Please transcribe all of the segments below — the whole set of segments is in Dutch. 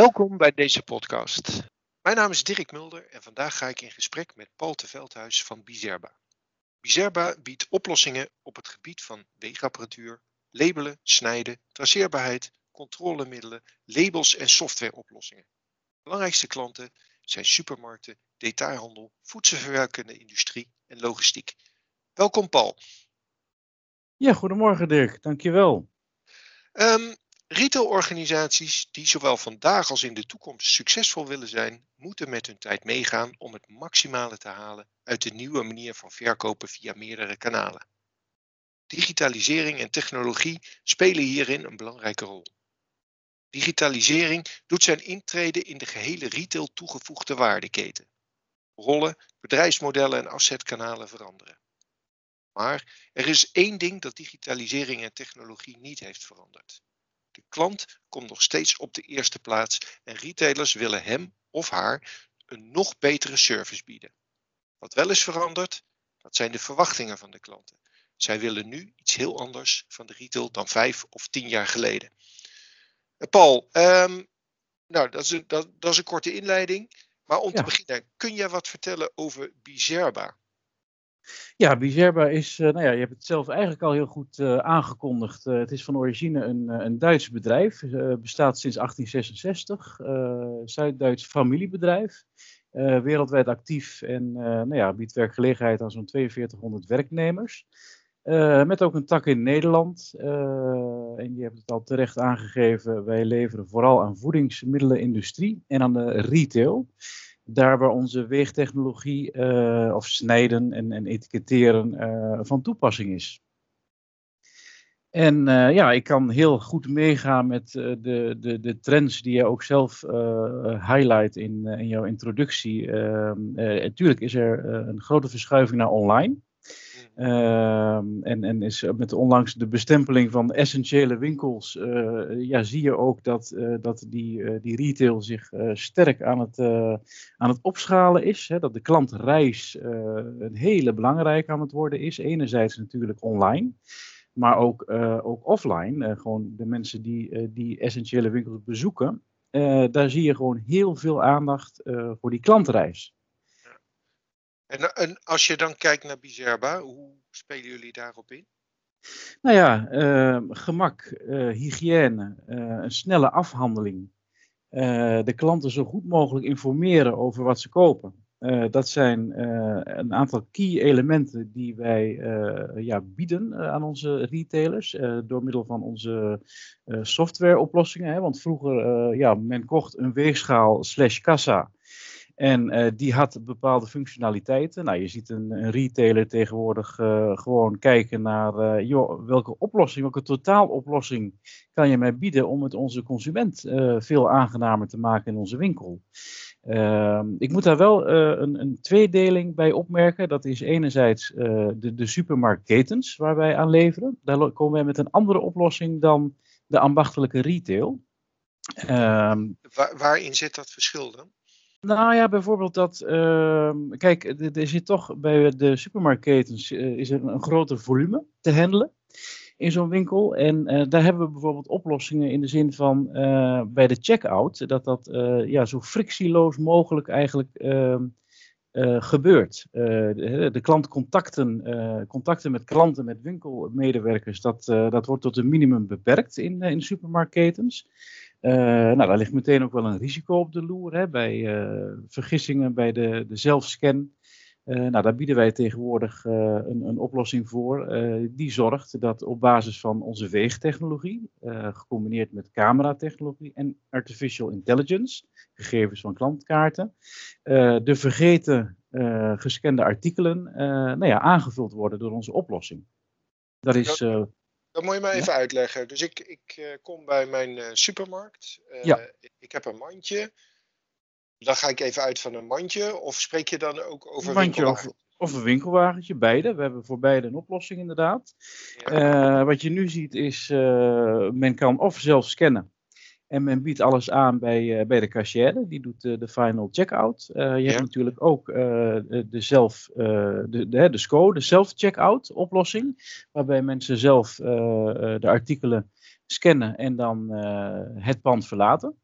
Welkom bij deze podcast. Mijn naam is Dirk Mulder en vandaag ga ik in gesprek met Paul te Veldhuis van Bizerba. Bizerba biedt oplossingen op het gebied van weegapparatuur, labelen, snijden, traceerbaarheid, controlemiddelen, labels en softwareoplossingen. Belangrijkste klanten zijn supermarkten, detailhandel, voedselverwerkende industrie en logistiek. Welkom Paul. Ja, goedemorgen Dirk, dankjewel. Um, Retailorganisaties die zowel vandaag als in de toekomst succesvol willen zijn, moeten met hun tijd meegaan om het maximale te halen uit de nieuwe manier van verkopen via meerdere kanalen. Digitalisering en technologie spelen hierin een belangrijke rol. Digitalisering doet zijn intrede in de gehele retail toegevoegde waardeketen. Rollen, bedrijfsmodellen en afzetkanalen veranderen. Maar er is één ding dat digitalisering en technologie niet heeft veranderd. De klant komt nog steeds op de eerste plaats en retailers willen hem of haar een nog betere service bieden. Wat wel is veranderd, dat zijn de verwachtingen van de klanten. Zij willen nu iets heel anders van de retail dan vijf of tien jaar geleden. Eh, Paul, um, nou, dat is, een, dat, dat is een korte inleiding. Maar om te beginnen, kun jij wat vertellen over Bizerba? Ja, Bizerba is, uh, nou ja, je hebt het zelf eigenlijk al heel goed uh, aangekondigd. Uh, het is van origine een, een Duits bedrijf, bestaat sinds 1866, Zuid-Duits familiebedrijf. wereldwijd actief en nou ja, biedt werkgelegenheid aan zo'n 4200 werknemers. met ook een tak in Nederland. en je hebt het al terecht aangegeven, wij leveren vooral aan voedingsmiddelenindustrie en aan de retail daar waar onze weegtechnologie uh, of snijden en, en etiketteren uh, van toepassing is. En uh, ja, ik kan heel goed meegaan met de, de, de trends die je ook zelf highlight in, in jouw introductie. natuurlijk is er een grote verschuiving naar online. Ehm, en, en is met onlangs de bestempeling van essentiële winkels, uh, ja, zie je ook dat, uh, dat die, uh, die retail zich sterk aan het, aan het opschalen is. Hè, dat de klantreis een hele belangrijke aan het worden is. Enerzijds natuurlijk online, maar ook, ook offline. gewoon de mensen die die essentiële winkels bezoeken. daar zie je gewoon heel veel aandacht voor die klantreis. En, en, als je dan kijkt naar Bizerba, hoe spelen jullie daarop in? Nou ja, uh, gemak, uh, hygiëne, uh, een snelle afhandeling. de klanten zo goed mogelijk informeren over wat ze kopen. dat zijn een aantal key elementen die wij ja, bieden aan onze retailers door middel van onze softwareoplossingen. Hè? Want vroeger, ja, men kocht een weegschaal slash kassa. En uh, die had bepaalde functionaliteiten. Nou, je ziet een, een retailer tegenwoordig uh, gewoon kijken naar uh, joh, welke oplossing, welke totaaloplossing kan je mij bieden om het onze consument veel aangenamer te maken in onze winkel. Ehm, ik moet daar wel een, een, tweedeling bij opmerken. Dat is enerzijds de, de supermarktketens waar wij aan leveren. Daar komen wij met een andere oplossing dan de ambachtelijke retail. Waar, waarin zit dat verschil dan? Nou ja, bijvoorbeeld dat, uh, kijk, er zit toch bij de supermarktketens uh, is er een groter volume te handelen in zo'n winkel. En uh, daar hebben we bijvoorbeeld oplossingen in de zin van uh, bij de checkout, dat dat ja, zo frictieloos mogelijk eigenlijk ehm, gebeurt. De, de, klantcontacten, contacten met klanten, met winkelmedewerkers, dat, dat wordt tot een minimum beperkt in, in supermarktketens. Uh, nou, daar ligt meteen ook wel een risico op de loer hè, bij uh, vergissingen bij de, de zelfscan. Uh, nou, daar bieden wij tegenwoordig een, een, oplossing voor. die zorgt dat op basis van onze weegtechnologie, gecombineerd met cameratechnologie en artificial intelligence, gegevens van klantkaarten, de vergeten gescande artikelen nou ja, aangevuld worden door onze oplossing. Dat is dat moet je maar even uitleggen. Dus ik, ik uh, kom bij mijn uh, supermarkt. Uh, ja. Ik heb een mandje. Dan ga ik even uit van een mandje. Of spreek je dan ook over een mandje of, of, een winkelwagentje, beide. We hebben voor beide een oplossing inderdaad. Ja. wat je nu ziet is, men kan of zelf scannen. En men biedt alles aan bij, uh, bij de cashier, die doet uh, de final checkout. Uh, je ja. hebt natuurlijk ook de, zelf, de, de, de SCO, de self-checkout oplossing, waarbij mensen zelf de artikelen scannen en dan het pand verlaten.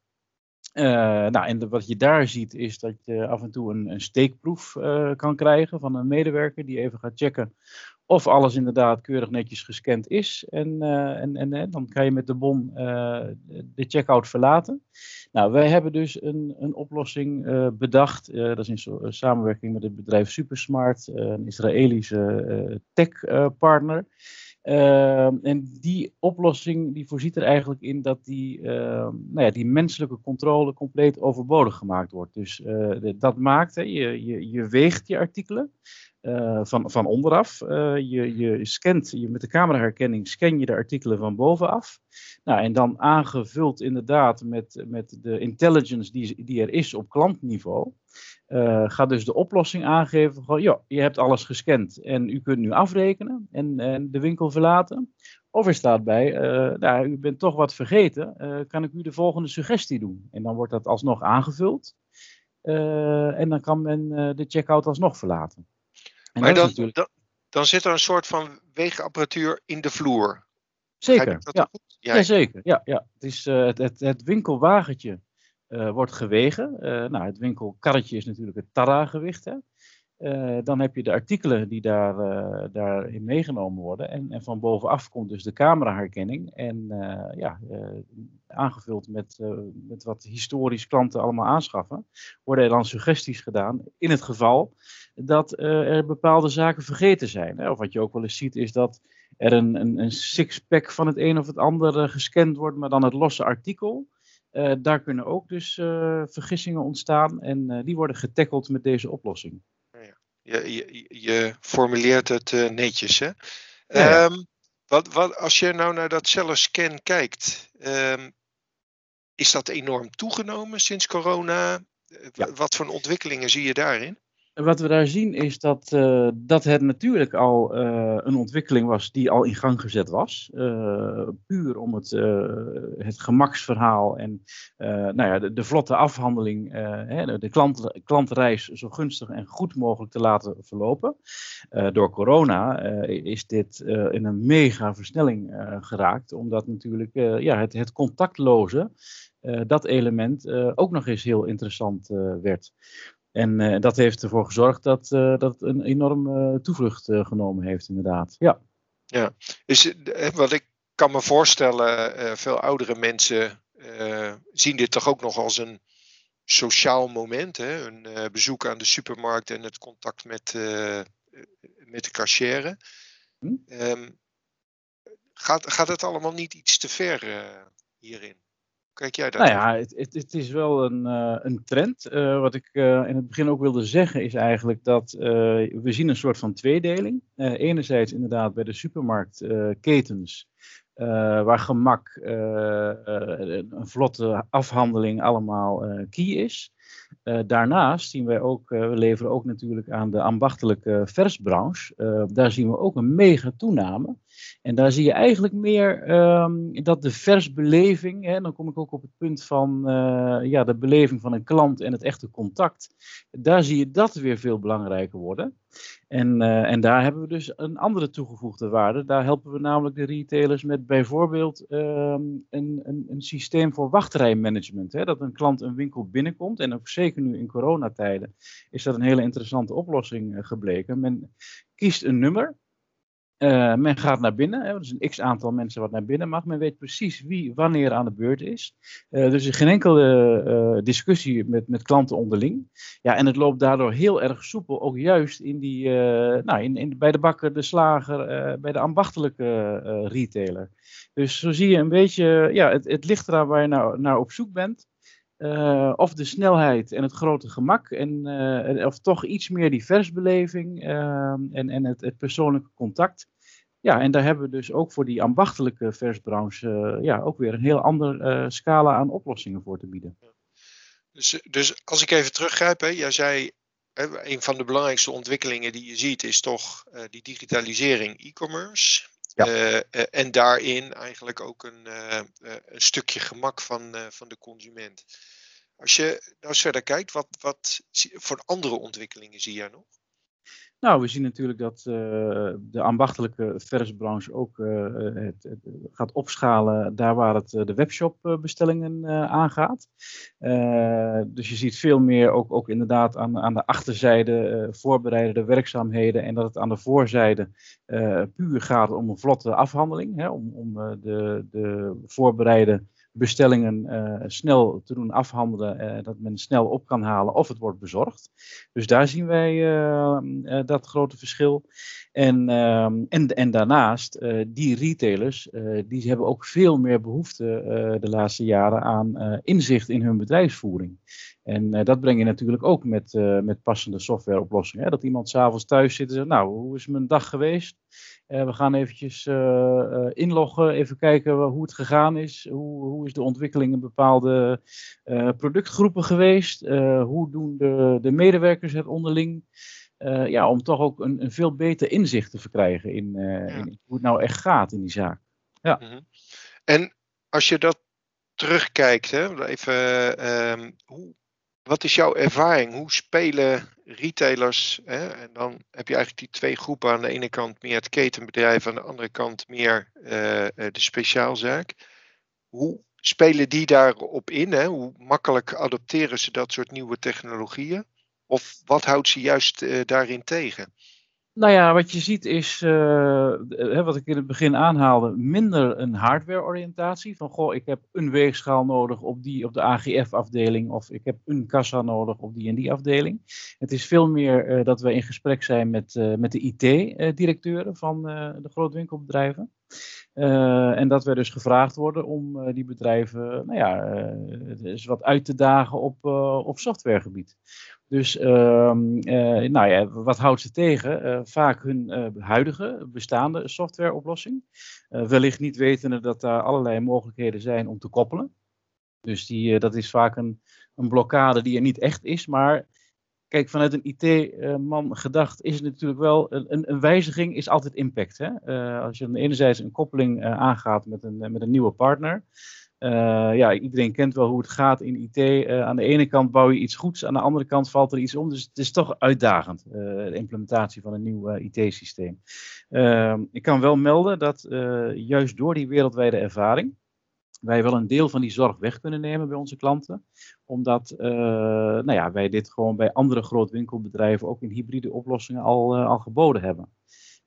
nou, en wat je daar ziet is dat je af en toe een, een steekproef kan krijgen van een medewerker die even gaat checken of alles inderdaad keurig netjes gescand is. En, uh, en, en, dan kan je met de bon uh, de checkout verlaten. Nou, wij hebben dus een, een oplossing uh, bedacht. dat is in samenwerking met het bedrijf Supersmart, een Israëlische tech-partner. En die oplossing die voorziet er eigenlijk in dat die, nou ja, die menselijke controle compleet overbodig gemaakt wordt. Dus dat maakt, hè, je, je, je weegt je artikelen. Uh, van, van onderaf. Uh, je, je scant, je, met de cameraherkenning scan je de artikelen van bovenaf. Nou, en dan aangevuld inderdaad met, met de intelligence die, die er is op klantniveau. Uh, gaat dus de oplossing aangeven van, ja, je hebt alles gescand en u kunt nu afrekenen en, en de winkel verlaten. Of er staat bij, nou, u bent toch wat vergeten, kan ik u de volgende suggestie doen? En dan wordt dat alsnog aangevuld. en dan kan men de checkout alsnog verlaten maar dan, dan, dan, zit er een soort van weegapparatuur in de vloer. Zeker, ja. ja. zeker. Ja, ja. Het, is, uh, het, het, het, winkelwagentje uh, wordt gewegen. Uh, nou, het winkelkarretje is natuurlijk het Tara-gewicht. dan heb je de artikelen die daar, daarin meegenomen worden. En, en van bovenaf komt dus de cameraherkenning. En ja, aangevuld met, met wat historisch klanten allemaal aanschaffen. Worden er dan suggesties gedaan. In het geval dat er bepaalde zaken vergeten zijn. Hè? Of wat je ook wel eens ziet is dat er een, een, een sixpack van het een of het ander gescand wordt, maar dan het losse artikel. Uh, daar kunnen ook dus uh, vergissingen ontstaan en die worden getackeld met deze oplossing. Ja, je, je, je formuleert het netjes, hè? Ja. Um, wat, wat, als je nou naar dat scan kijkt, um, is dat enorm toegenomen sinds corona? Ja. Wat voor ontwikkelingen zie je daarin? Wat we daar zien is dat, uh, dat het natuurlijk al uh, een ontwikkeling was die al in gang gezet was. Uh, puur om het, het gemaksverhaal en nou ja, de, de, vlotte afhandeling, hè, de klant, klantreis zo gunstig en goed mogelijk te laten verlopen. door corona is dit in een mega versnelling geraakt, omdat natuurlijk ja, het, het contactloze, dat element ook nog eens heel interessant werd. En uh, dat heeft ervoor gezorgd dat, uh, dat een enorme uh, toevlucht genomen heeft, inderdaad. Ja. Ja, is, wat ik kan me voorstellen, veel oudere mensen zien dit toch ook nog als een sociaal moment. Hè? Een bezoek aan de supermarkt en het contact met, met de cashier. Hm? Um, gaat, gaat het allemaal niet iets te ver hierin? Kijk jij dat? Nou ja, het, het, het is wel een, uh, een trend. Uh, wat ik uh, in het begin ook wilde zeggen is eigenlijk dat we zien een soort van tweedeling. enerzijds inderdaad bij de supermarktketens, waar gemak, een vlotte afhandeling allemaal key is. Uh, daarnaast zien wij ook, uh, we leveren ook natuurlijk aan de ambachtelijke versbranche. Uh, daar zien we ook een mega toename. En daar zie je eigenlijk meer um, dat de versbeleving, hè, dan kom ik ook op het punt van ja, de beleving van een klant en het echte contact. Daar zie je dat weer veel belangrijker worden. En, uh, en daar hebben we dus een andere toegevoegde waarde. Daar helpen we namelijk de retailers met bijvoorbeeld um, een, een, een, systeem voor wachtrijmanagement. Hè? Dat een klant een winkel binnenkomt, en ook zeker nu in coronatijden, is dat een hele interessante oplossing uh, gebleken. Men kiest een nummer uh, men gaat naar binnen, hè, dus een x aantal mensen wat naar binnen mag. Men weet precies wie wanneer aan de beurt is. Uh, dus er is geen enkele uh, discussie met, met klanten onderling. Ja, en het loopt daardoor heel erg soepel, ook juist in die, nou, in, in, bij de bakker, de slager, bij de ambachtelijke retailer. Dus zo zie je een beetje, ja, het, het ligt eraan waar je nou naar op zoek bent. Uh, of de snelheid en het grote gemak. En, uh, of toch iets meer die versbeleving uh, en, en het, het, persoonlijke contact. Ja, en daar hebben we dus ook voor die ambachtelijke versbranche ja, ook weer een heel ander scala aan oplossingen voor te bieden. Dus, dus als ik even teruggrijp, hè, jij zei hè, een van de belangrijkste ontwikkelingen die je ziet is toch die digitalisering e-commerce. Ja. en daarin eigenlijk ook een, een stukje gemak van, van de consument. Als je nou eens verder kijkt, wat, wat voor andere ontwikkelingen zie jij nog? Nou, we zien natuurlijk dat uh, de ambachtelijke versbranche ook uh, het, gaat opschalen daar waar het de webshopbestellingen aangaat. dus je ziet veel meer ook, ook inderdaad aan, aan de achterzijde voorbereidende werkzaamheden en dat het aan de voorzijde puur gaat om een vlotte afhandeling, hè, om, om de, de voorbereide bestellingen uh, snel te doen afhandelen, uh, dat men snel op kan halen of het wordt bezorgd. Dus daar zien wij uh, dat grote verschil. En, ehm, en, en daarnaast, die retailers, die hebben ook veel meer behoefte de laatste jaren aan inzicht in hun bedrijfsvoering. En dat breng je natuurlijk ook met, met passende softwareoplossingen. Dat iemand s'avonds thuis zit en zegt, nou, hoe is mijn dag geweest? Uh, we gaan eventjes uh, inloggen, even kijken hoe het gegaan is. Hoe, hoe is de ontwikkeling in bepaalde productgroepen geweest? hoe doen de, de medewerkers het onderling? ja, om toch ook een, een, veel beter inzicht te verkrijgen in, ja. in, hoe het nou echt gaat in die zaak. Ja. Mhm. En als je dat terugkijkt, hè, even, ehm, hoe, wat is jouw ervaring? Hoe spelen retailers, hè, en dan heb je eigenlijk die twee groepen. Aan de ene kant meer het ketenbedrijf, aan de andere kant meer uh, de speciaalzaak. Hoe spelen die daarop in? Hè? Hoe makkelijk adopteren ze dat soort nieuwe technologieën? Of wat houdt ze juist uh, daarin tegen? Nou ja, wat je ziet is, uh, wat ik in het begin aanhaalde, minder een hardware-oriëntatie. Van goh, ik heb een weegschaal nodig op die op de AGF-afdeling, of ik heb een kassa nodig op die en die afdeling. Het is veel meer uh, dat we in gesprek zijn met, uh, met de IT-directeuren van de grootwinkelbedrijven. en dat we dus gevraagd worden om die bedrijven, nou ja, eens wat uit te dagen op, op softwaregebied. Dus ehm, eh, nou ja, wat houdt ze tegen? Uh, vaak hun uh, huidige bestaande softwareoplossing. wellicht niet wetende dat daar allerlei mogelijkheden zijn om te koppelen. Dus die, dat is vaak een, een blokkade die er niet echt is. Maar kijk, vanuit een IT-man gedacht is het natuurlijk wel. Een, een wijziging is altijd impact. Hè? als je enerzijds een koppeling aangaat met een, met een nieuwe partner. Uh, ja, iedereen kent wel hoe het gaat in IT. Eh, aan de ene kant bouw je iets goeds, aan de andere kant valt er iets om. Dus het is toch uitdagend, uh, de implementatie van een nieuw IT-systeem. Ehm, ik kan wel melden dat juist door die wereldwijde ervaring wij wel een deel van die zorg weg kunnen nemen bij onze klanten. Omdat nou ja, wij dit gewoon bij andere grootwinkelbedrijven ook in hybride oplossingen al, al geboden hebben.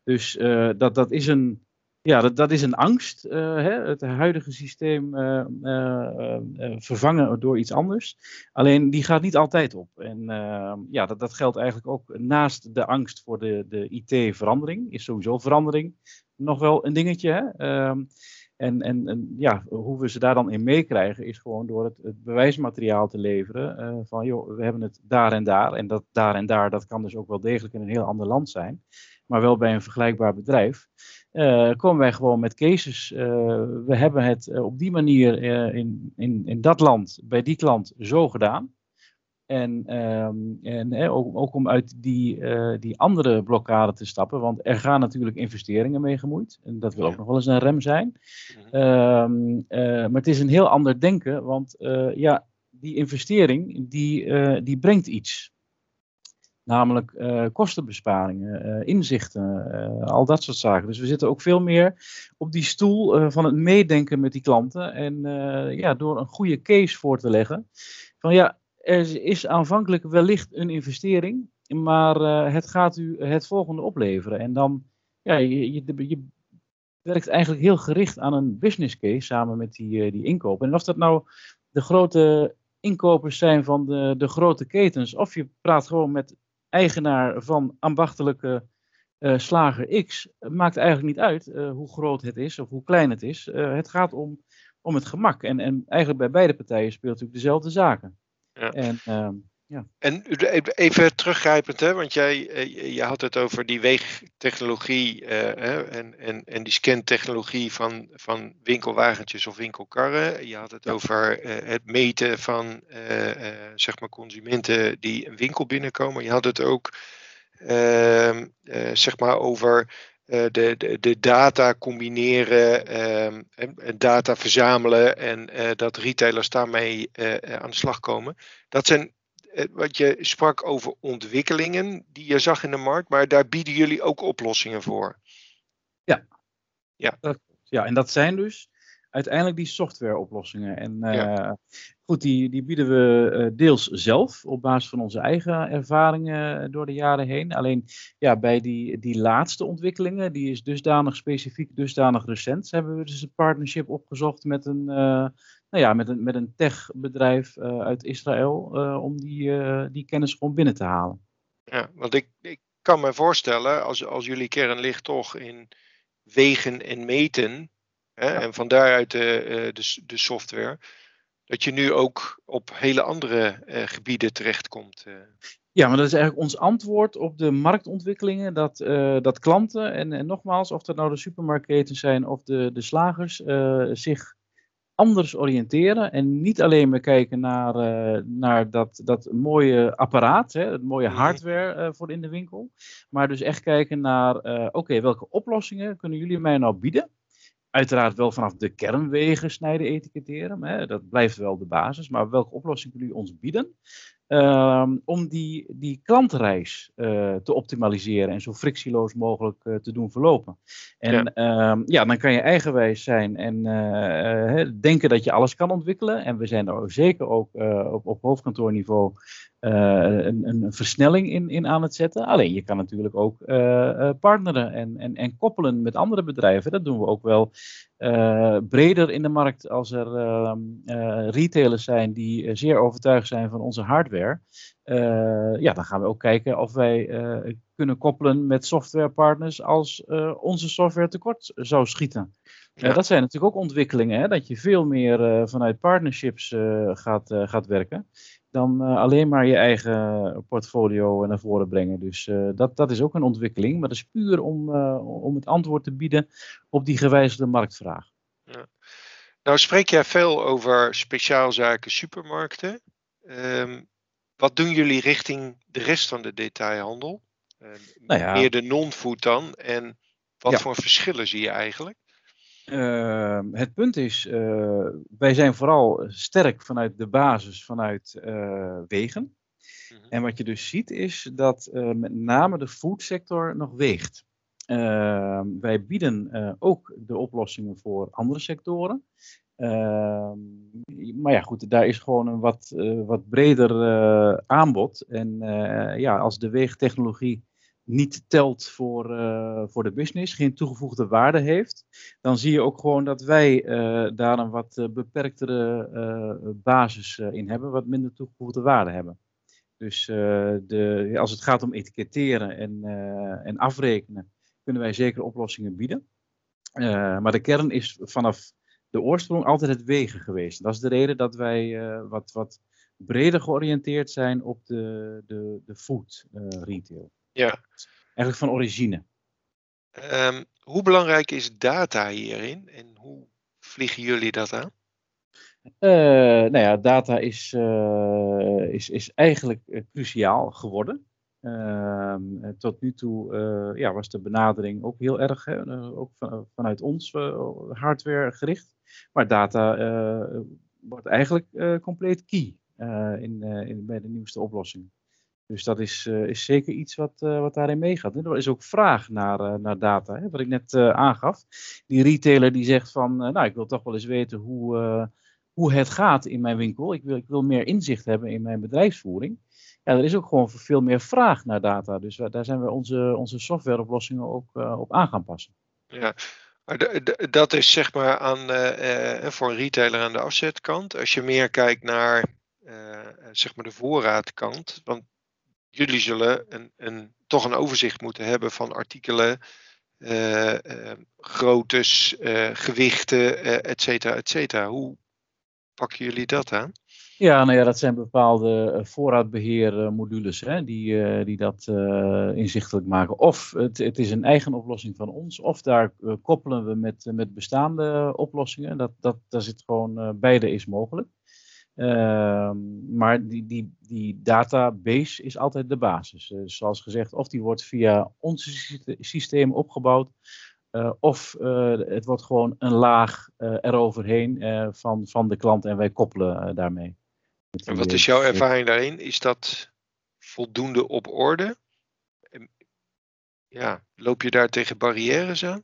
Dus dat, dat is een ja, dat, dat is een angst. Uh, hè? Het huidige systeem uh, uh, vervangen door iets anders. Alleen die gaat niet altijd op. En ja, dat, dat geldt eigenlijk ook naast de angst voor de, de IT-verandering. Is sowieso verandering nog wel een dingetje. Hè? Ehm, en, en, en, ja, hoe we ze daar dan in meekrijgen is gewoon door het, het bewijsmateriaal te leveren. van joh, we hebben het daar en daar. En dat daar en daar, dat kan dus ook wel degelijk in een heel ander land zijn. Maar wel bij een vergelijkbaar bedrijf. Uh, komen wij gewoon met cases. Uh, we hebben het uh, op die manier in, in, in dat land, bij die klant, zo gedaan. En, um, en ook, ook, om uit die, die andere blokkade te stappen, want er gaan natuurlijk investeringen mee gemoeid. En dat wil ook nog wel eens een rem zijn. Um, maar het is een heel ander denken, want ja, die investering die, die brengt iets. Namelijk uh, kostenbesparingen, uh, inzichten, uh, al dat soort zaken. Dus we zitten ook veel meer op die stoel van het meedenken met die klanten. En ja, door een goede case voor te leggen. Van ja, er is aanvankelijk wellicht een investering, maar het gaat u het volgende opleveren. En dan, ja, je, je, je werkt eigenlijk heel gericht aan een business case samen met die, die inkopen. En of dat nou de grote inkopers zijn van de, de grote ketens, of je praat gewoon met eigenaar van ambachtelijke uh, slager X, maakt eigenlijk niet uit uh, hoe groot het is of hoe klein het is. Uh, het gaat om, om het gemak. En, en eigenlijk bij beide partijen speelt natuurlijk dezelfde zaken. Ja. En, ehm, ja. en even teruggrijpend, hè, want jij je had het over die weegtechnologie hè, en, en, en die scantechnologie van, van winkelwagentjes of winkelkarren. Je had het ja. over het meten van zeg maar consumenten die een winkel binnenkomen. Je had het ook ehm, zeg maar over de, de, de, data combineren, um, data verzamelen en uh, dat retailers daarmee uh, aan de slag komen. Dat zijn wat je sprak over ontwikkelingen die je zag in de markt, maar daar bieden jullie ook oplossingen voor. Ja. Ja. Ja, en dat zijn dus uiteindelijk die softwareoplossingen. En uh, goed, die, die bieden we uh, deels zelf op basis van onze eigen ervaringen door de jaren heen. Alleen ja, bij die, die laatste ontwikkelingen, die is dusdanig specifiek, dusdanig recent, hebben we dus een partnership opgezocht met een, uh, nou ja, met een, met een techbedrijf uit Israël om die, die kennis gewoon binnen te halen. Ja, want ik, ik kan me voorstellen, als, als jullie kern ligt toch in wegen en meten, Hè, En van daaruit de, eh, de, de, software. Dat je nu ook op hele andere uh, gebieden terechtkomt. Uh. Ja, maar dat is eigenlijk ons antwoord op de marktontwikkelingen. Dat, uh, dat klanten, en, en, nogmaals, of dat nou de supermarktketens zijn of de, de slagers, zich anders oriënteren. En niet alleen maar kijken naar, naar dat, dat mooie apparaat, hè, het mooie mhm. hardware voor in de winkel. Maar dus echt kijken naar, oké, welke oplossingen kunnen jullie mij nou bieden? Uiteraard wel vanaf de kernwegen snijden, etiketteren. Hè, dat blijft wel de basis. Maar welke oplossing kunnen jullie ons bieden? Ehm, om die, die klantreis uh, te optimaliseren en zo frictieloos mogelijk uh, te doen verlopen. En ja. Ehm, ja. dan kan je eigenwijs zijn en uh, denken dat je alles kan ontwikkelen. En we zijn er zeker ook op, op hoofdkantoorniveau een, een, versnelling in, in aan het zetten. Alleen je kan natuurlijk ook partneren en, en, en koppelen met andere bedrijven. Dat doen we ook wel breder in de markt als er uh, retailers zijn die zeer overtuigd zijn van onze hardware. ja, dan gaan we ook kijken of wij kunnen koppelen met softwarepartners als onze software tekort zou schieten. Ja. dat zijn natuurlijk ook ontwikkelingen, hè, dat je veel meer vanuit partnerships gaat, gaat werken dan uh, alleen maar je eigen portfolio naar voren brengen. Dus uh, dat, dat is ook een ontwikkeling, maar dat is puur om, uh, om het antwoord te bieden op die gewijzigde marktvraag. Ja. Nou spreek jij veel over speciaalzaken supermarkten. Um, wat doen jullie richting de rest van de detailhandel? Nou ja. Meer de non-food dan. En wat ja. voor verschillen zie je eigenlijk? Uh, het punt is, uh, wij zijn vooral sterk vanuit de basis, vanuit uh, wegen. Mm -hmm. En wat je dus ziet is dat eh, met name de foodsector nog weegt. Ehm, wij bieden ook de oplossingen voor andere sectoren. Ehm, maar ja, goed, daar is gewoon een wat, wat breder aanbod. En ja, als de weegtechnologie niet telt voor, uh, voor de business, geen toegevoegde waarde heeft, dan zie je ook gewoon dat wij uh, daar een wat uh, beperktere basis in hebben, wat minder toegevoegde waarde hebben. Dus de, als het gaat om etiketteren en, en afrekenen, kunnen wij zeker oplossingen bieden. maar de kern is vanaf de oorsprong altijd het wegen geweest. Dat is de reden dat wij wat, wat breder georiënteerd zijn op de, de, de food retail. Ja. Eigenlijk van origine. Um, hoe belangrijk is data hierin en hoe vliegen jullie dat aan? Uh, nou ja, data is, uh, is, is eigenlijk uh, cruciaal geworden. Ehm, tot nu toe ja, was de benadering ook heel erg, hè, ook van, vanuit ons hardware gericht. Maar data wordt eigenlijk compleet key in, in, bij de nieuwste oplossingen. Dus dat is, uh, is zeker iets wat, uh, wat daarin meegaat. Er is ook vraag naar, uh, naar data, hè, wat ik net aangaf. Die retailer die zegt van, nou ik wil toch wel eens weten hoe, hoe het gaat in mijn winkel. Ik wil, ik wil meer inzicht hebben in mijn bedrijfsvoering. Ja, er is ook gewoon veel meer vraag naar data. Dus daar zijn we onze, onze softwareoplossingen ook op aan gaan passen. Ja, dat is zeg maar aan, voor een retailer aan de afzetkant. Als je meer kijkt naar zeg maar de voorraadkant. Want jullie zullen toch een overzicht moeten hebben van artikelen, uh, groottes, uh, gewichten, et cetera, et cetera. Hoe pakken jullie dat aan? Ja, nou ja, dat zijn bepaalde voorraadbeheermodules hè, die, die dat inzichtelijk maken. Of het, het, is een eigen oplossing van ons, of daar koppelen we met, met bestaande oplossingen. Dat, dat, zit gewoon, beide is mogelijk. Uh, maar die, die, die database is altijd de basis. Uh, zoals gezegd, of die wordt via ons systeem opgebouwd, uh, of eh, het wordt gewoon een laag eroverheen van, van de klant en wij koppelen daarmee. En wat is jouw ervaring daarin? Is dat voldoende op orde? Ja, loop je daar tegen barrières aan?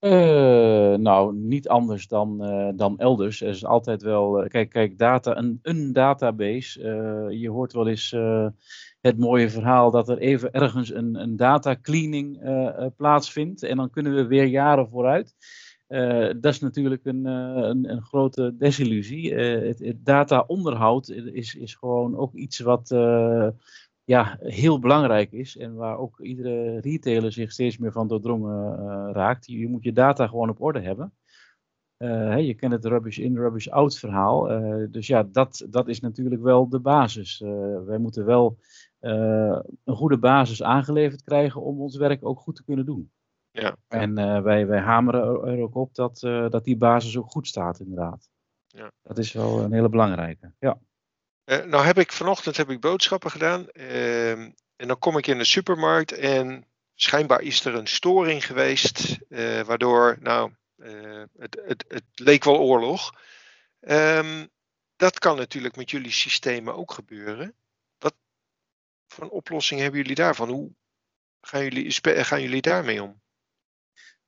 Uh, nou, niet anders dan, uh, dan elders. Er is altijd wel, uh, kijk, kijk data, een, een database. je hoort wel eens het mooie verhaal dat er even ergens een, een data cleaning plaatsvindt. En dan kunnen we weer jaren vooruit. dat is natuurlijk een, een, een grote desillusie. het, het data-onderhoud is, is gewoon ook iets wat ja, heel belangrijk is en waar ook iedere retailer zich steeds meer van doordrongen uh, raakt. Je, je, moet je data gewoon op orde hebben. Uh, je kent het rubbish in, rubbish out verhaal. Uh, dus ja, dat, dat is natuurlijk wel de basis. wij moeten wel een goede basis aangeleverd krijgen om ons werk ook goed te kunnen doen. Ja. En wij, wij hameren er ook op dat, dat die basis ook goed staat, inderdaad. Ja. Dat is wel een hele belangrijke. Ja. Uh, nou heb ik vanochtend heb ik boodschappen gedaan. Uh, en dan kom ik in de supermarkt en schijnbaar is er een storing geweest. Uh, waardoor, nou, eh, het, het, het, leek wel oorlog. Um, dat kan natuurlijk met jullie systemen ook gebeuren. Wat voor een oplossing hebben jullie daarvan? Hoe gaan jullie, gaan jullie daarmee om?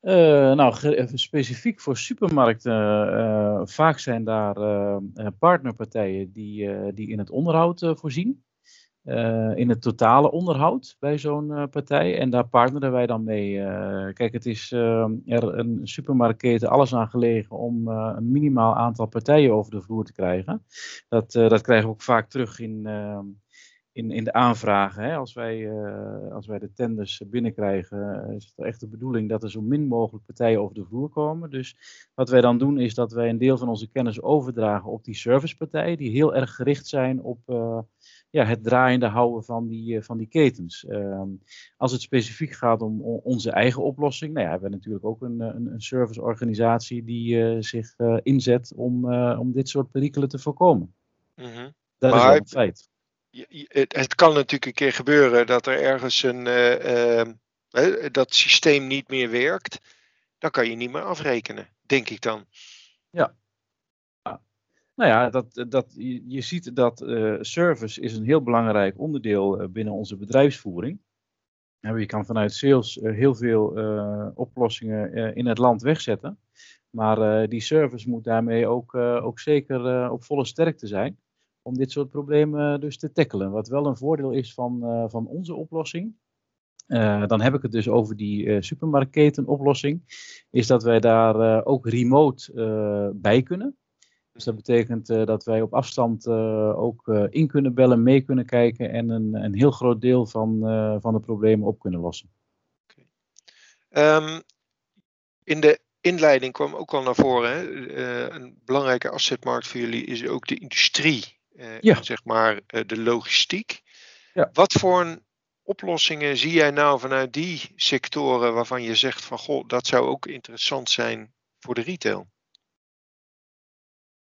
Uh, nou, specifiek voor supermarkten, uh, vaak zijn daar partnerpartijen die, die in het onderhoud voorzien. in het totale onderhoud bij zo'n partij. En daar partneren wij dan mee. kijk, het is er een supermarktketen alles aan gelegen om een minimaal aantal partijen over de vloer te krijgen. Dat, dat krijgen we ook vaak terug in in, in de aanvragen. Hè, als, wij, uh, als wij de tenders binnenkrijgen, eh, is het echt de bedoeling dat er zo min mogelijk partijen over de vloer komen. Dus wat wij dan doen is dat wij een deel van onze kennis overdragen op die servicepartijen, die heel erg gericht zijn op uh, ja, het draaiende houden van die, van die ketens. Ehm, als het specifiek gaat om, onze eigen oplossing, nou ja, hebben we natuurlijk ook een, een, een serviceorganisatie die zich inzet om, om dit soort perikelen te voorkomen. Mm -hmm. Dat maar, is wel een feit het, het, kan natuurlijk een keer gebeuren dat er ergens een, uh, uh, dat systeem niet meer werkt. Dan kan je niet meer afrekenen, denk ik dan. Ja. Nou ja, dat, dat, je, ziet dat uh, service is een heel belangrijk onderdeel binnen onze bedrijfsvoering. Je kan vanuit sales heel veel oplossingen in het land wegzetten. Maar die service moet daarmee ook, ook zeker op volle sterkte zijn om dit soort problemen dus te tackelen. Wat wel een voordeel is van, uh, van onze oplossing. Uh, dan heb ik het dus over die uh, supermarktketenoplossing. Is dat wij daar ook remote bij kunnen. Dus dat betekent dat wij op afstand ook in kunnen bellen, mee kunnen kijken en een, een heel groot deel van, van de problemen op kunnen lossen. Um, in de inleiding kwam ook al naar voren. Hè? een belangrijke assetmarkt voor jullie is ook de industrie ja. zeg maar uh, de logistiek. Ja. Wat voor oplossingen zie jij nou vanuit die sectoren waarvan je zegt van goh, dat zou ook interessant zijn voor de retail?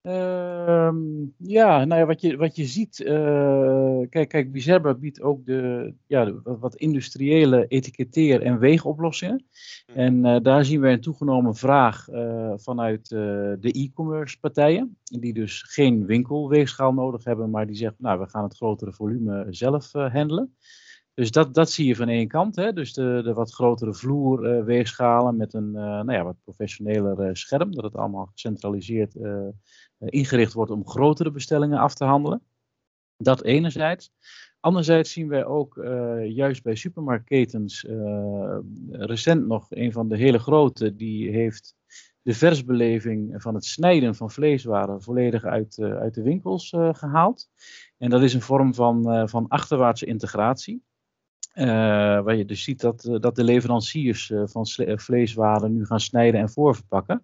Uh, ja, nou ja, wat je, wat je ziet, uh, kijk, kijk, Bizerba biedt ook de, ja, de, wat industriële etiketteer- en weegoplossingen. Hm. En uh, daar zien we een toegenomen vraag uh, vanuit de e-commerce partijen, die dus geen winkelweegschaal nodig hebben, maar die zeggen, nou, we gaan het grotere volume zelf handelen. Dus dat, dat zie je van één kant. Hè? Dus de, de wat grotere vloerweegschalen met een nou ja, wat professioneler scherm, dat het allemaal gecentraliseerd eh, ingericht wordt om grotere bestellingen af te handelen. Dat enerzijds. Anderzijds zien wij ook juist bij supermarktketens recent nog een van de hele grote, die heeft de versbeleving van het snijden van vleeswaren volledig uit, uit de winkels gehaald. En dat is een vorm van, van achterwaartse integratie. Waar je dus ziet dat, dat de leveranciers van vleeswaren nu gaan snijden en voorverpakken.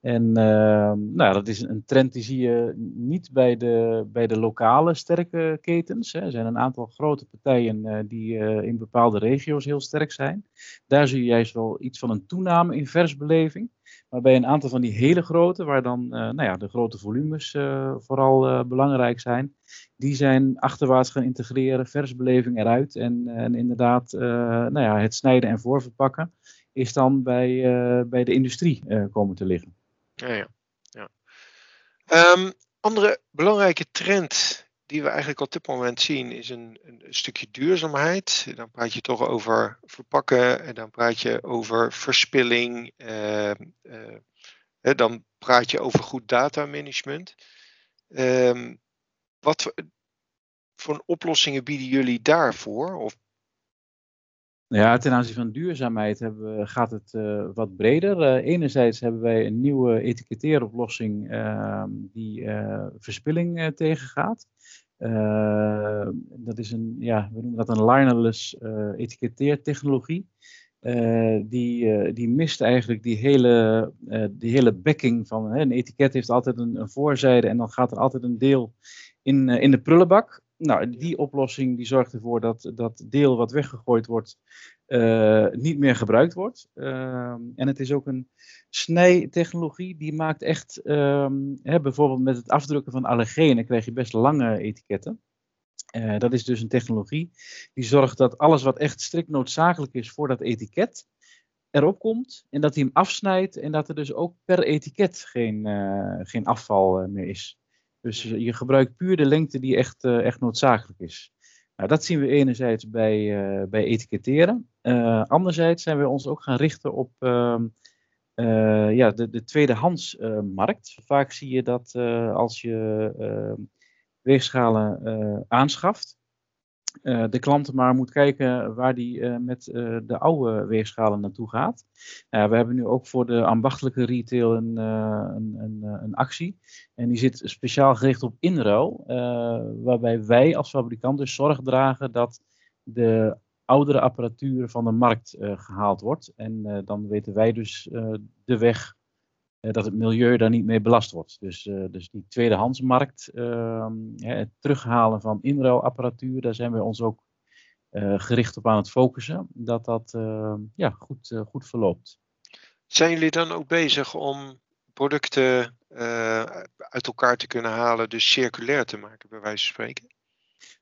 En uh, nou, dat is een trend die zie je niet bij de, bij de lokale sterke ketens. Hè. Er zijn een aantal grote partijen uh, die uh, in bepaalde regio's heel sterk zijn. Daar zie je juist wel iets van een toename in versbeleving. Maar bij een aantal van die hele grote, waar dan nou ja, de grote volumes vooral belangrijk zijn, die zijn achterwaarts gaan integreren, versbeleving eruit. En, en inderdaad, nou ja, het snijden en voorverpakken is dan bij, bij de industrie komen te liggen. Ja, ja. ja. Um, andere belangrijke trend die we eigenlijk op dit moment zien is een, een, stukje duurzaamheid. Dan praat je toch over verpakken en dan praat je over verspilling. Uh, dan praat je over goed datamanagement. Uh, wat voor, voor oplossingen bieden jullie daarvoor? Of ja, ten aanzien van duurzaamheid we, gaat het uh, wat breder. Uh, enerzijds hebben wij een nieuwe etiketteeroplossing uh, die eh, verspilling tegengaat. dat is een, ja, we noemen dat een linerless etiketteertechnologie. die, die mist eigenlijk die hele, die hele backing van een etiket heeft altijd een, een, voorzijde en dan gaat er altijd een deel in, in de prullenbak nou, die oplossing die zorgt ervoor dat dat deel wat weggegooid wordt uh, niet meer gebruikt wordt. Uh, en het is ook een snijtechnologie die maakt echt, um, hè, bijvoorbeeld met het afdrukken van allergenen krijg je best lange etiketten. Uh, dat is dus een technologie die zorgt dat alles wat echt strikt noodzakelijk is voor dat etiket erop komt en dat hij hem afsnijdt en dat er dus ook per etiket geen, geen afval meer is. Dus je gebruikt puur de lengte die echt, uh, echt noodzakelijk is. Nou, dat zien we enerzijds bij, uh, bij etiketteren. Uh, anderzijds zijn we ons ook gaan richten op ehm, ja, de, de tweedehandsmarkt. Vaak zie je dat als je ehm, weegschalen aanschaft, uh, de klant maar moet kijken waar die uh, met uh, de oude weegschalen naartoe gaat. we hebben nu ook voor de ambachtelijke retail een, een, een, actie. En die zit speciaal gericht op inruil, waarbij wij als fabrikant dus zorg dragen dat de oudere apparatuur van de markt gehaald wordt. En dan weten wij dus de weg eh, dat het milieu daar niet mee belast wordt. Dus, uh, dus die tweedehandsmarkt, uh, het terughalen van inruilapparatuur, daar zijn we ons ook uh, gericht op aan het focussen, dat dat ehm, ja, goed, goed verloopt. Zijn jullie dan ook bezig om producten uit elkaar te kunnen halen, dus circulair te maken, bij wijze van spreken?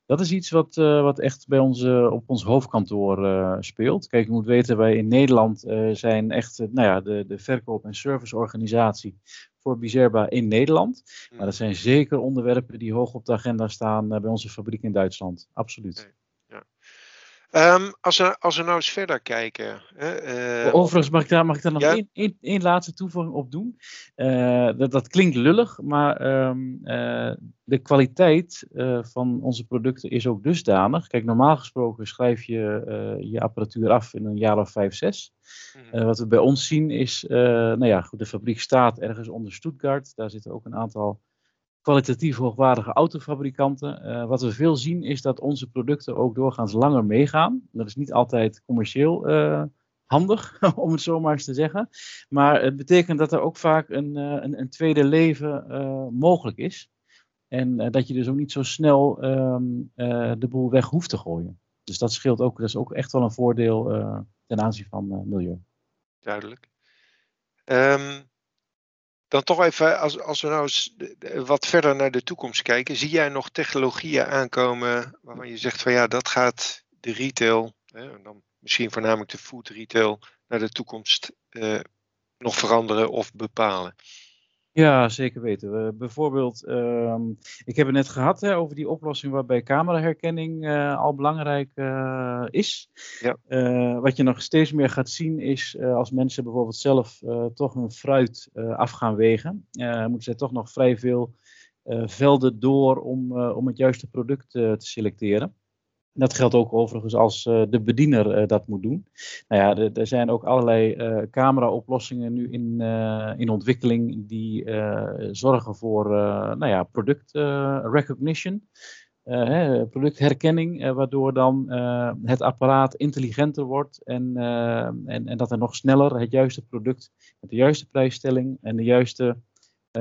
Dat is iets wat, uh, wat echt bij ons uh, op ons hoofdkantoor uh, speelt. Kijk, je moet weten, wij in Nederland zijn echt nou ja, de, de verkoop- en serviceorganisatie voor Bizerba in Nederland. Maar dat zijn zeker onderwerpen die hoog op de agenda staan bij onze fabriek in Duitsland. Absoluut. Um, als, we, als we nou eens verder kijken. Uh, Overigens, mag ik daar, mag ik daar nog één, één, één laatste toevoeging op doen? Uh, dat, dat klinkt lullig, maar um, uh, de kwaliteit van onze producten is ook dusdanig. Kijk, normaal gesproken schrijf je je apparatuur af in een jaar of vijf, zes. Mm. wat we bij ons zien is, nou ja, goed, de fabriek staat ergens onder Stuttgart. Daar zitten ook een aantal kwalitatief hoogwaardige autofabrikanten. Uh, wat we veel zien is dat onze producten ook doorgaans langer meegaan. Dat is niet altijd commercieel uh, handig, om het zo maar eens te zeggen. Maar het betekent dat er ook vaak een, uh, een, tweede leven mogelijk is. En dat je dus ook niet zo snel um, de boel weg hoeft te gooien. Dus dat scheelt ook, dat is ook echt wel een voordeel ten aanzien van milieu. Duidelijk. Um, dan toch even, als, als we nou eens wat verder naar de toekomst kijken, zie jij nog technologieën aankomen waarvan je zegt van ja, dat gaat de retail, hè, en dan misschien voornamelijk de food retail, naar de toekomst eh, nog veranderen of bepalen? Ja, zeker weten. We, bijvoorbeeld, ehm, ik heb het net gehad hè, over die oplossing waarbij cameraherkenning uh, al belangrijk uh, is. Ja. Uh, wat je nog steeds meer gaat zien is als mensen bijvoorbeeld zelf toch hun fruit af gaan wegen, moeten zij toch nog vrij veel velden door om, om het juiste product te selecteren. Dat geldt ook overigens als uh, de bediener uh, dat moet doen. Nou ja, er zijn ook allerlei uh, camera-oplossingen nu in, in ontwikkeling die zorgen voor nou ja, product recognition. Hè, productherkenning, waardoor dan het apparaat intelligenter wordt en, en, en dat er nog sneller het juiste product met de juiste prijsstelling en de juiste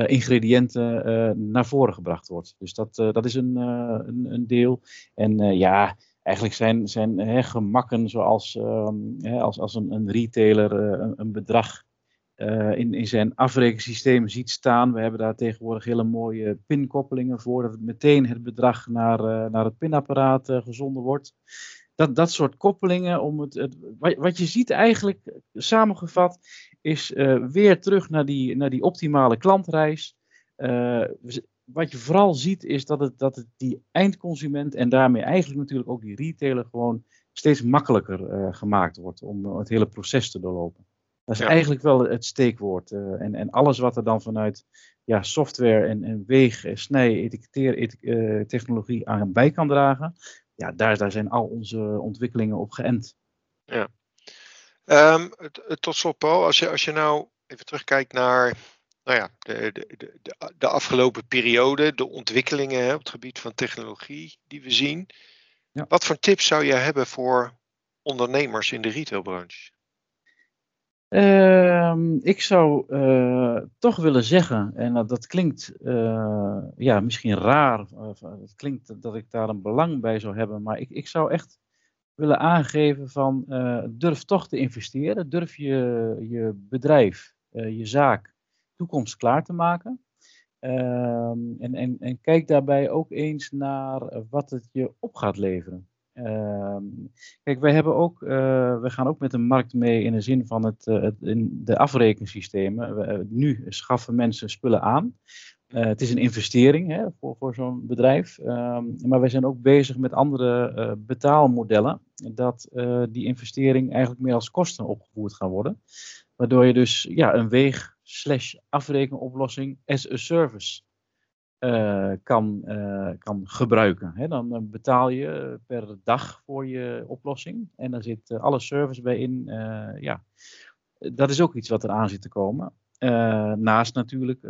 ingrediënten naar voren gebracht wordt. Dus dat, dat is een, een, een, deel. En ja, eigenlijk zijn, zijn hè, gemakken zoals ehm, hè, als, als een, een retailer een, een, bedrag in, in zijn afrekensysteem ziet staan. We hebben daar tegenwoordig hele mooie pinkoppelingen voor, dat meteen het bedrag naar, naar het pinapparaat gezonden wordt. Dat, dat soort koppelingen, om het, het, wat je ziet eigenlijk samengevat, is weer terug naar die, naar die optimale klantreis. wat je vooral ziet is dat het, dat het die eindconsument en daarmee eigenlijk natuurlijk ook die retailer gewoon steeds makkelijker gemaakt wordt om het hele proces te doorlopen. Dat is eigenlijk wel het steekwoord. en, en alles wat er dan vanuit ja, software en, en weeg, snij, etiketteer technologie aan bij kan dragen, ja, daar, daar zijn al onze ontwikkelingen op geënt. Ja. Um, tot slot, Paul, als je, als je nou even terugkijkt naar nou ja, de, de, de, de afgelopen periode, de ontwikkelingen hè, op het gebied van technologie die we zien. Ja. Wat voor tips zou je hebben voor ondernemers in de retailbranche? Uh, ik zou uh, toch willen zeggen, en dat, dat klinkt uh, ja, misschien raar, het klinkt dat ik daar een belang bij zou hebben, maar ik, ik zou echt willen aangeven van uh, durf toch te investeren, durf je, je bedrijf, je zaak toekomstklaar te maken. Ehm, en, en, en kijk daarbij ook eens naar wat het je op gaat leveren. Ehm, kijk, wij hebben ook, uh, we gaan ook met de markt mee in de zin van het, het in de afrekensystemen. Nu schaffen mensen spullen aan. Uh, het is een investering hè, voor, voor zo'n bedrijf. Um, maar wij zijn ook bezig met andere betaalmodellen. Dat die investering eigenlijk meer als kosten opgevoerd gaan worden. Waardoor je dus ja, een weeg slash afrekenoplossing as a service kan, kan gebruiken. Hè, dan betaal je per dag voor je oplossing en daar zit alle service bij in. ja, dat is ook iets wat eraan zit te komen. Naast natuurlijk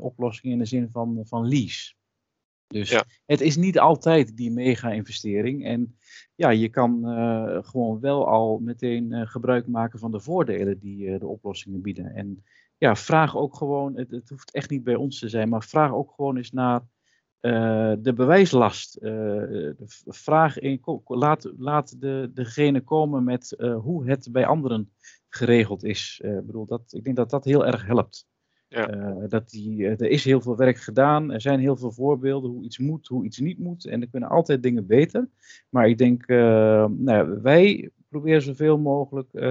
oplossingen in de zin van, van lease. Dus ja. het is niet altijd die mega-investering. En ja, je kan gewoon wel al meteen gebruik maken van de voordelen die de oplossingen bieden. En ja, vraag ook gewoon, het, het, hoeft echt niet bij ons te zijn, maar vraag ook gewoon eens naar uh, de bewijslast. Uh, vraag in, laat, laat de, degene komen met uh, hoe het bij anderen geregeld is. Ik bedoel, dat, ik denk dat dat heel erg helpt. Ja. dat die, er is heel veel werk gedaan, er zijn heel veel voorbeelden hoe iets moet, hoe iets niet moet. En er kunnen altijd dingen beter. Maar ik denk, nou, wij proberen zoveel mogelijk uh,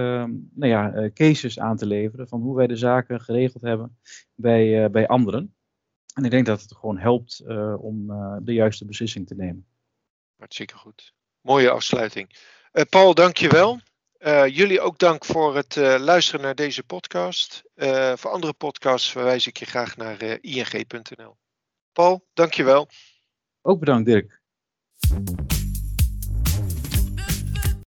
nou ja, uh, cases aan te leveren van hoe wij de zaken geregeld hebben bij, uh, bij anderen. En ik denk dat het gewoon helpt eh, om de juiste beslissing te nemen. Hartstikke goed. Mooie afsluiting. Paul, dankjewel. Jullie ook dank voor het luisteren naar deze podcast. voor andere podcasts verwijs ik je graag naar ing.nl. Paul, dankjewel. Ook bedankt Dirk.